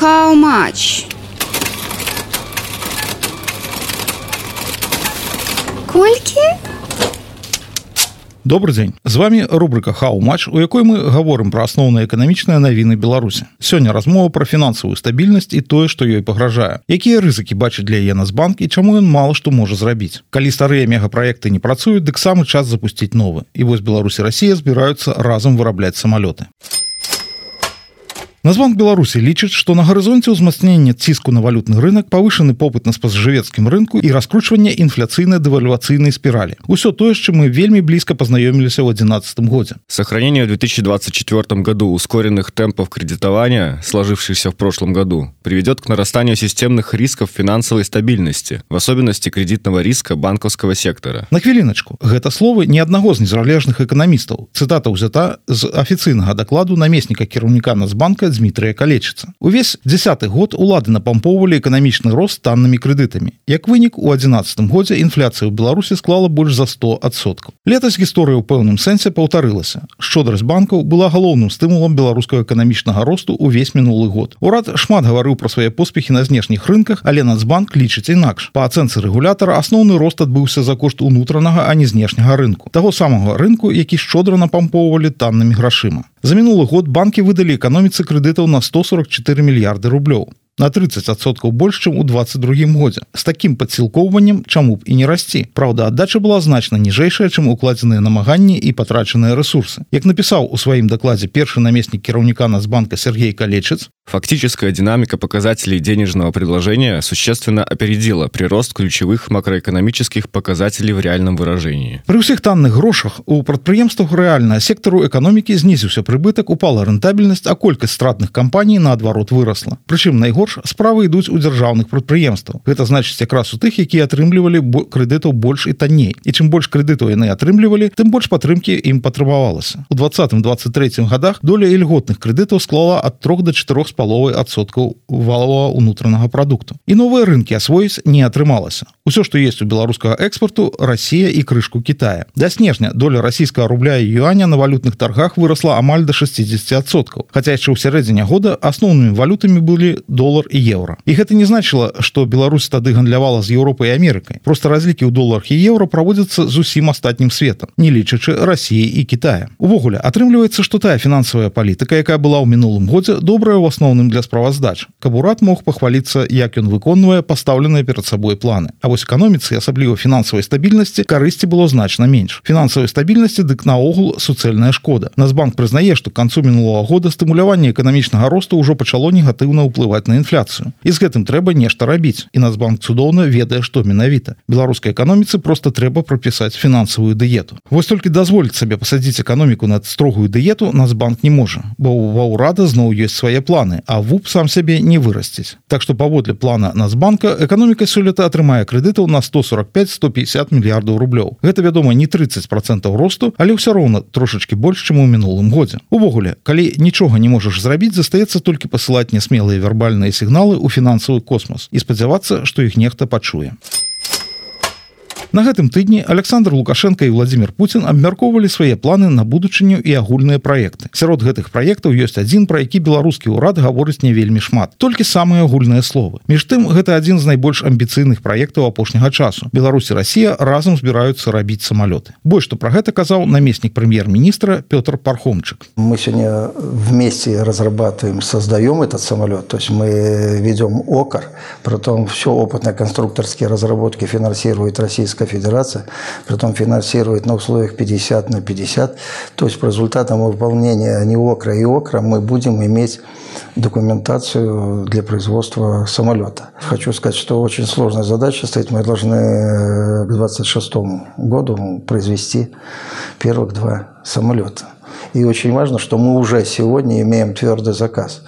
How much? Колькі? добрый дзень з вами рубрика хау матч у якой мы гаворым про асноўныя эканамічныя навіны беларусі сёння размова про фінансавую стабільнасць і тое што ёй пагражае якія рызыкі бачыць для яе нацбанк і чаму ён мало што можа зрабіць калі старыя мегапраекты не працуюць дык самы час запусціць новы і вось беларусі Росія збіраюцца разам вырабляць самалёты Названк Беларусі лічыць, што на гарызонце ўзмацнення ціску на валютны рынок павышаны попыт на спажывецкім рынку і раскручванне інфляцыйнай дэвальвацыйнай спіралі. Усё тое, з чым мы вельмі блізка пазнаёміліся ў 11 годзе. Сохранение в 2024 году ускоренных темпов кредитования, сложившихся в прошлом году, приведет к нарастанию системных рисков финансовой стабильности, в особенности кредитного риска банковского сектора. На хвіліначку гэта словы ні аднаго з незалежных эканамістаў. Цытата ўзята з афіцыйнага дакладу намесніка кіраўніка Нацбанка Дмітрия калечыцца. Увесь десятый год улады напампоўвалі эканамічны рост таннымі крэдытамі. Як вынік у 11 годзе інфляцыя ў Беларусі склала больш за 100 адсоткаў. Летась гісторыя ў пэўным сэнсе паўтарылася. Шчодрасць банкаў была галоўным стымулам беларускага эканамічнага росту ўвесь мінулы год. Урад шмат гаварыў пра свае поспехі на знешніх рынках, але нацбанк лічыць інакш. Па ацэнцы рэгулятара асноўны рост адбыўся за кошт унутранага, а не знешняга рынку. Таго самага рынку, які шчодра напампоўвалі таннымі грашыма. За мінулы год банкі выдалі эканоміцы крэдытаў на 144 мільярды рублёў на 30соткаў больш чым у 22 годзе з таким падсілкоўваннем чаму б і не расці Праўда аддача была значна ніжэйшая чым укладзеныя намаганні і патрачаныя ресурсы. Як напісаў у сваім дакладзе першы намеснік кіраўніка нацбанка Сергей калечыц фактическая динамика показателей денежного предложения существенно опередила прирост ключевых макроэкономических показателей в реальном выражении. При ўсіх танных грошах у прадпрыемствах рэальна сектору эканомікі знізіўся прыбытак упала рэнтабельнасць а колькасць стратных кампаній наадварот выросла. Прычым найгорш найгорш справы ідуць у дзяржаўных прадпрыемстваў гэта значыць якраз у тых якія атрымлівалі крэдытаў больш і танней. І чым больш крэдытаў яны атрымлівалі тым больш падтрымкі ім патрабавалася. У двадцатым 23 годах доля ільготных крэдытаў склала ад трох до чатырох з паловай адсоткаў валового унутранага прадукту. І новыя рынкі асвоіць не атрымалася усё што есть у беларускага экспорту Росія і крышку Китая. Да снежня доля расійскага рубля і юаня на валютных таргах выросла амаль до 60соткаў хаця яшчэ ў сярэдзіне года асноўнымі валютамі былі доллары доллар і еўра і гэта не значыла что Беларусь тады гандлявала з Еўропай Амерыкай просто разлікі ў долларах і еўра праводзяцца зусім астатнім светом не лічачы Росіі і Китая. Увогуле атрымліваецца что тая фінансавая палітыка якая была ў мінулым годзе добрая ў асноўным для справаздач каб урад мог пахваліцца як ён выконвае пастаўленыя перад сабой планы. А вось эканоміцы асабліва фінансавай стабільнасці карысці было значна менш фінансавай стабільнасці дык наогул суцэльная шкода. Нацбанк прызнае што канцу мінулого года стымуляванне эканамічнага росту ўжо пачало негатыўна ўплываць на інфляцыю і з гэтым трэба нешта рабіць. І нацбанк цудоўна ведае што менавіта. Беларускай эканоміцы просто трэба прапісаць фінансавую дыету. Вось толькі дазволіць сабе пасадзіць эканоміку над строгую дыету нацбанк не можа бо ва ўрада зноў ёсць свае планы а вуп сам сябе не вырасціць. Так што паводле плана нацбанка эканоміка сёлета атрымае крэдытаў на 145-150 мільярдаў рублёў гэта вядома не 30 процентаў росту але ўсё роўна трошачки больш чым у мінулым годзе. Увогуле калі нічога не можаш зрабіць застаецца толькі пасылаць нясмелыя вербальныя сігналы ў фінансавы космос і спадзявацца што іх нехта пачуе На гэтым тыдні Александр Лукашенко і Владимир Путін абмяркоўвалі свае планы на будучыню і агульныя праекты. Сярод гэтых праектаў ёсць адзін, пра які беларускі ўрад гаворыць не вельмі шмат. Толькі самыя агульныя словы. Між тым гэта адзін з найбольш амбіцыйных праектаў апошняга часу. Беларусі Росія разам збіраюцца рабіць самалёты. Больш што пра гэта казаў намеснік прэм'ер-міністра Пётр Пархомчык. Мы сёння вместе разрабатываем, создаем этот самолет. То есть мы ведем ОКАР, потом все опытно-конструкторские разработки финансирует российская Российская Федерация, притом финансирует на условиях 50 на 50. То есть по результатам выполнения не ОКРа и ОКРа мы будем иметь документацию для производства самолета. Хочу сказать, что очень сложная задача стоит. Мы должны к 2026 году произвести первых два самолета. И очень важно, что мы уже сегодня имеем твердый заказ.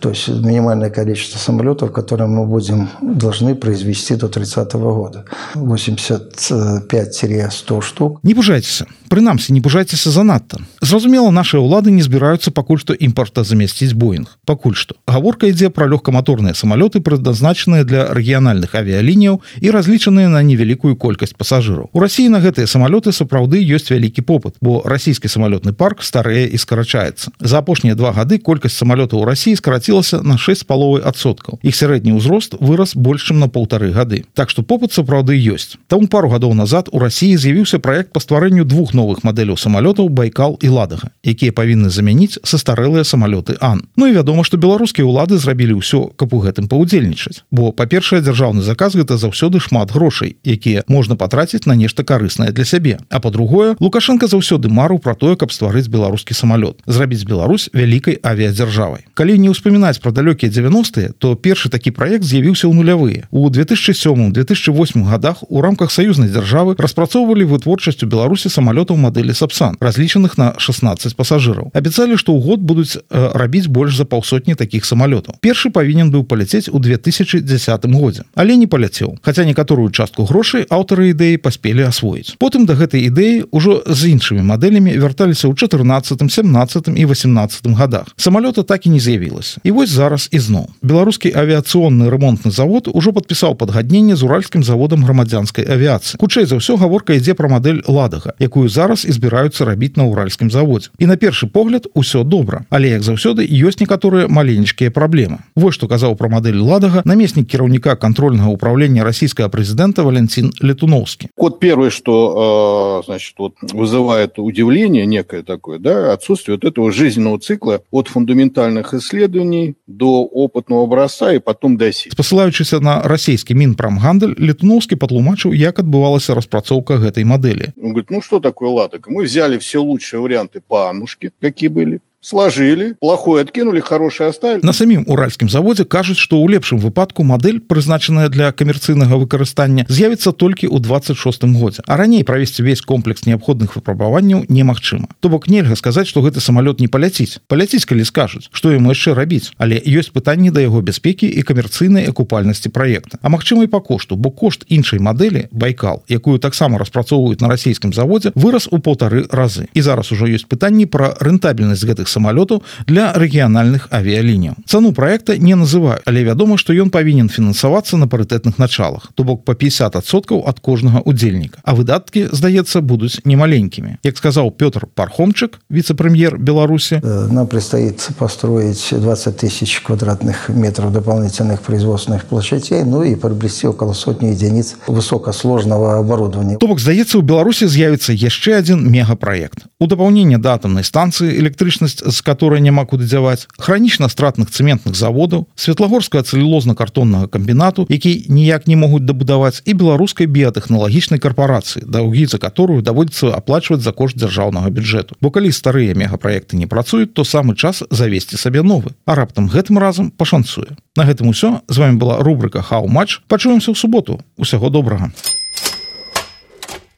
То есть минимальное количество самолетов, которые мы будем должны произвести до 30 -го года. 85-100 штук. Не пужайцеся. Прынамсі, не пужайцеся занадта. Зразумела, наши ўлады не збіраюцца пакуль што імпорта замясціць Боінг. Пакуль што. Гаворка ідзе пра лёгкаматорныя самалёты, прадназначаныя для рэгіянальных авіялініяў і разлічаныя на невялікую колькасць пасажыраў. У рассіі на гэтыя самалёты сапраўды ёсць вялікі попыт, бо расійскі самалётны парк старэе і скарачаецца. За апошнія два гады колькасць самалётаў у рассіі скараці скацілася на 6 паловай адсоткаў. Іх сярэдні ўзрост вырас больш чым на полторы гады. Так што попыт сапраўды ёсць. Там пару гадоў назад у Росіі з'явіўся проект па стварэнню двух новых мадэляў самалётаў байкал і ладага якія павінны замяніць састарэлыя самалёты ан Ну і вядома што беларускія ўлады зрабілі ўсё каб у гэтым паўдзельнічаць. Бо па-першае дзяржаўны заказ гэта заўсёды шмат грошай якія можна патраціць на нешта карыснае для сябе. А по-другое лукашенко заўсёды мару про тое каб стварыць беларускі самалёт зрабіць Беларусь вялікай авіядзяржавай. Калі не ўспамінаць про далёкія 90-е то першы такі проект з'явіўся ў нулявыя у 2007 2008 годах у рамках саюзнай дзяржавы распрацоўвалі вытворчасць у беларусі самалётаў мадэлі сапсан разлічаных на 16 пасажыраў абяцалі што ў год будуць э, рабіць больш за паўсотні таких самалётаў першы павінен быў паляцець у 2010 годзе але не паляцеў хотя некаторую частку грошай аўтары ідэі паспелі асвоіць потым да гэтай ідэі ўжо з іншымі мадэлямі вярталіся ў 14 17 і 18 годах. Самалёта так і не з'явілася і вось зараз ізноў беларускі авіяцыонны ремонтны завод ужо подпісаў падгадненне з уральскім заводам грамадзянскай авіяцыі. Хутчэй за ўсё гаворка ідзе пра мадэль ладага якую зараз і збіраюцца рабіць на уральскім заводзе. І на першы погляд усё добра. Але як заўсёды ёсць некаторыя маленечкія праблемы. Вось што казаў пра мадэль ладага намеснік кіраўніка контрольнага управлення расійскага прэзідэнта валентин летуновскі. Вот первое что э, значит вот вызывает удивление некое такое да отсутствие вот этого жизненного цикла от фундаментальных исследований до опытного образца и потом до си спасылаючыся на расійскі мінпрамгандаль летуновскі патлумачыў як адбывалася распрацоўка гэтай мадэлі. Он говорит ну что такое латок? Мы взяли все лучшие варианты по анушке какие были сложили плохое откинули хорошее оставили. На самім уральскім заводзе кажуць што ў лепшым выпадку мадэль прызначаная для камерцыйнага выкарыстання з'явіцца толькі ў 26 годзе. А раней правесці весь комплекс неабходных выпрабаванняў немагчыма. То бок нельга сказаць што гэты самалёт не паляціць. Паляціць калі скажуць што яму яшчэ рабіць. Але ёсць пытанні да яго бяспекі і камерцыйнай акупальнасці праекта. А магчыма і па кошту бо кошт іншай мадэлі байкал якую таксама распрацоўваюць на расійскім заводзе вырас у полторы разы. І зараз ужо ёсць пытанні пра рэнтабельнасць гэтых самалётаў для рэгіянальных авіяліняў цану проекта не называю але вядома што ён павінен фінансавацца на парытэтных началах то бок по 50соткаў ад кожнага удзельніка. А выдаткі здаецца будуць немаленькімі. Як сказаў Пётр пархомчык віце-прэм'ер беларусі э, нам предстоит построить 20 тысяч квадратных метров дополнительных производственных площадей ну и приобрести около сотни единиц высокосложного оборудования. то бок здаецца у беларусі з'явіцца яшчэ один мегапраект у дапаўнення да атомнай станцыі электрычнасць з которой няма куды дзяваць хранічна-стратных цэментных заводаў светлагорская цэлюлозна-картоннага камбінату які ніяк не могуць дабудаваць і беларускай біятэхналагічнай карпорацыі даўгі за которую даводіцца аплачваць за кошт дзяржаўнага бюджэту бо калі старыя мегапраекты не працуюць то самы час завесці сабе новы а раптам гэтым разам пашанцуе. На гэтым усё. З вами была рубрика хау матч пачуемся ў суботу. Усяго добрага. а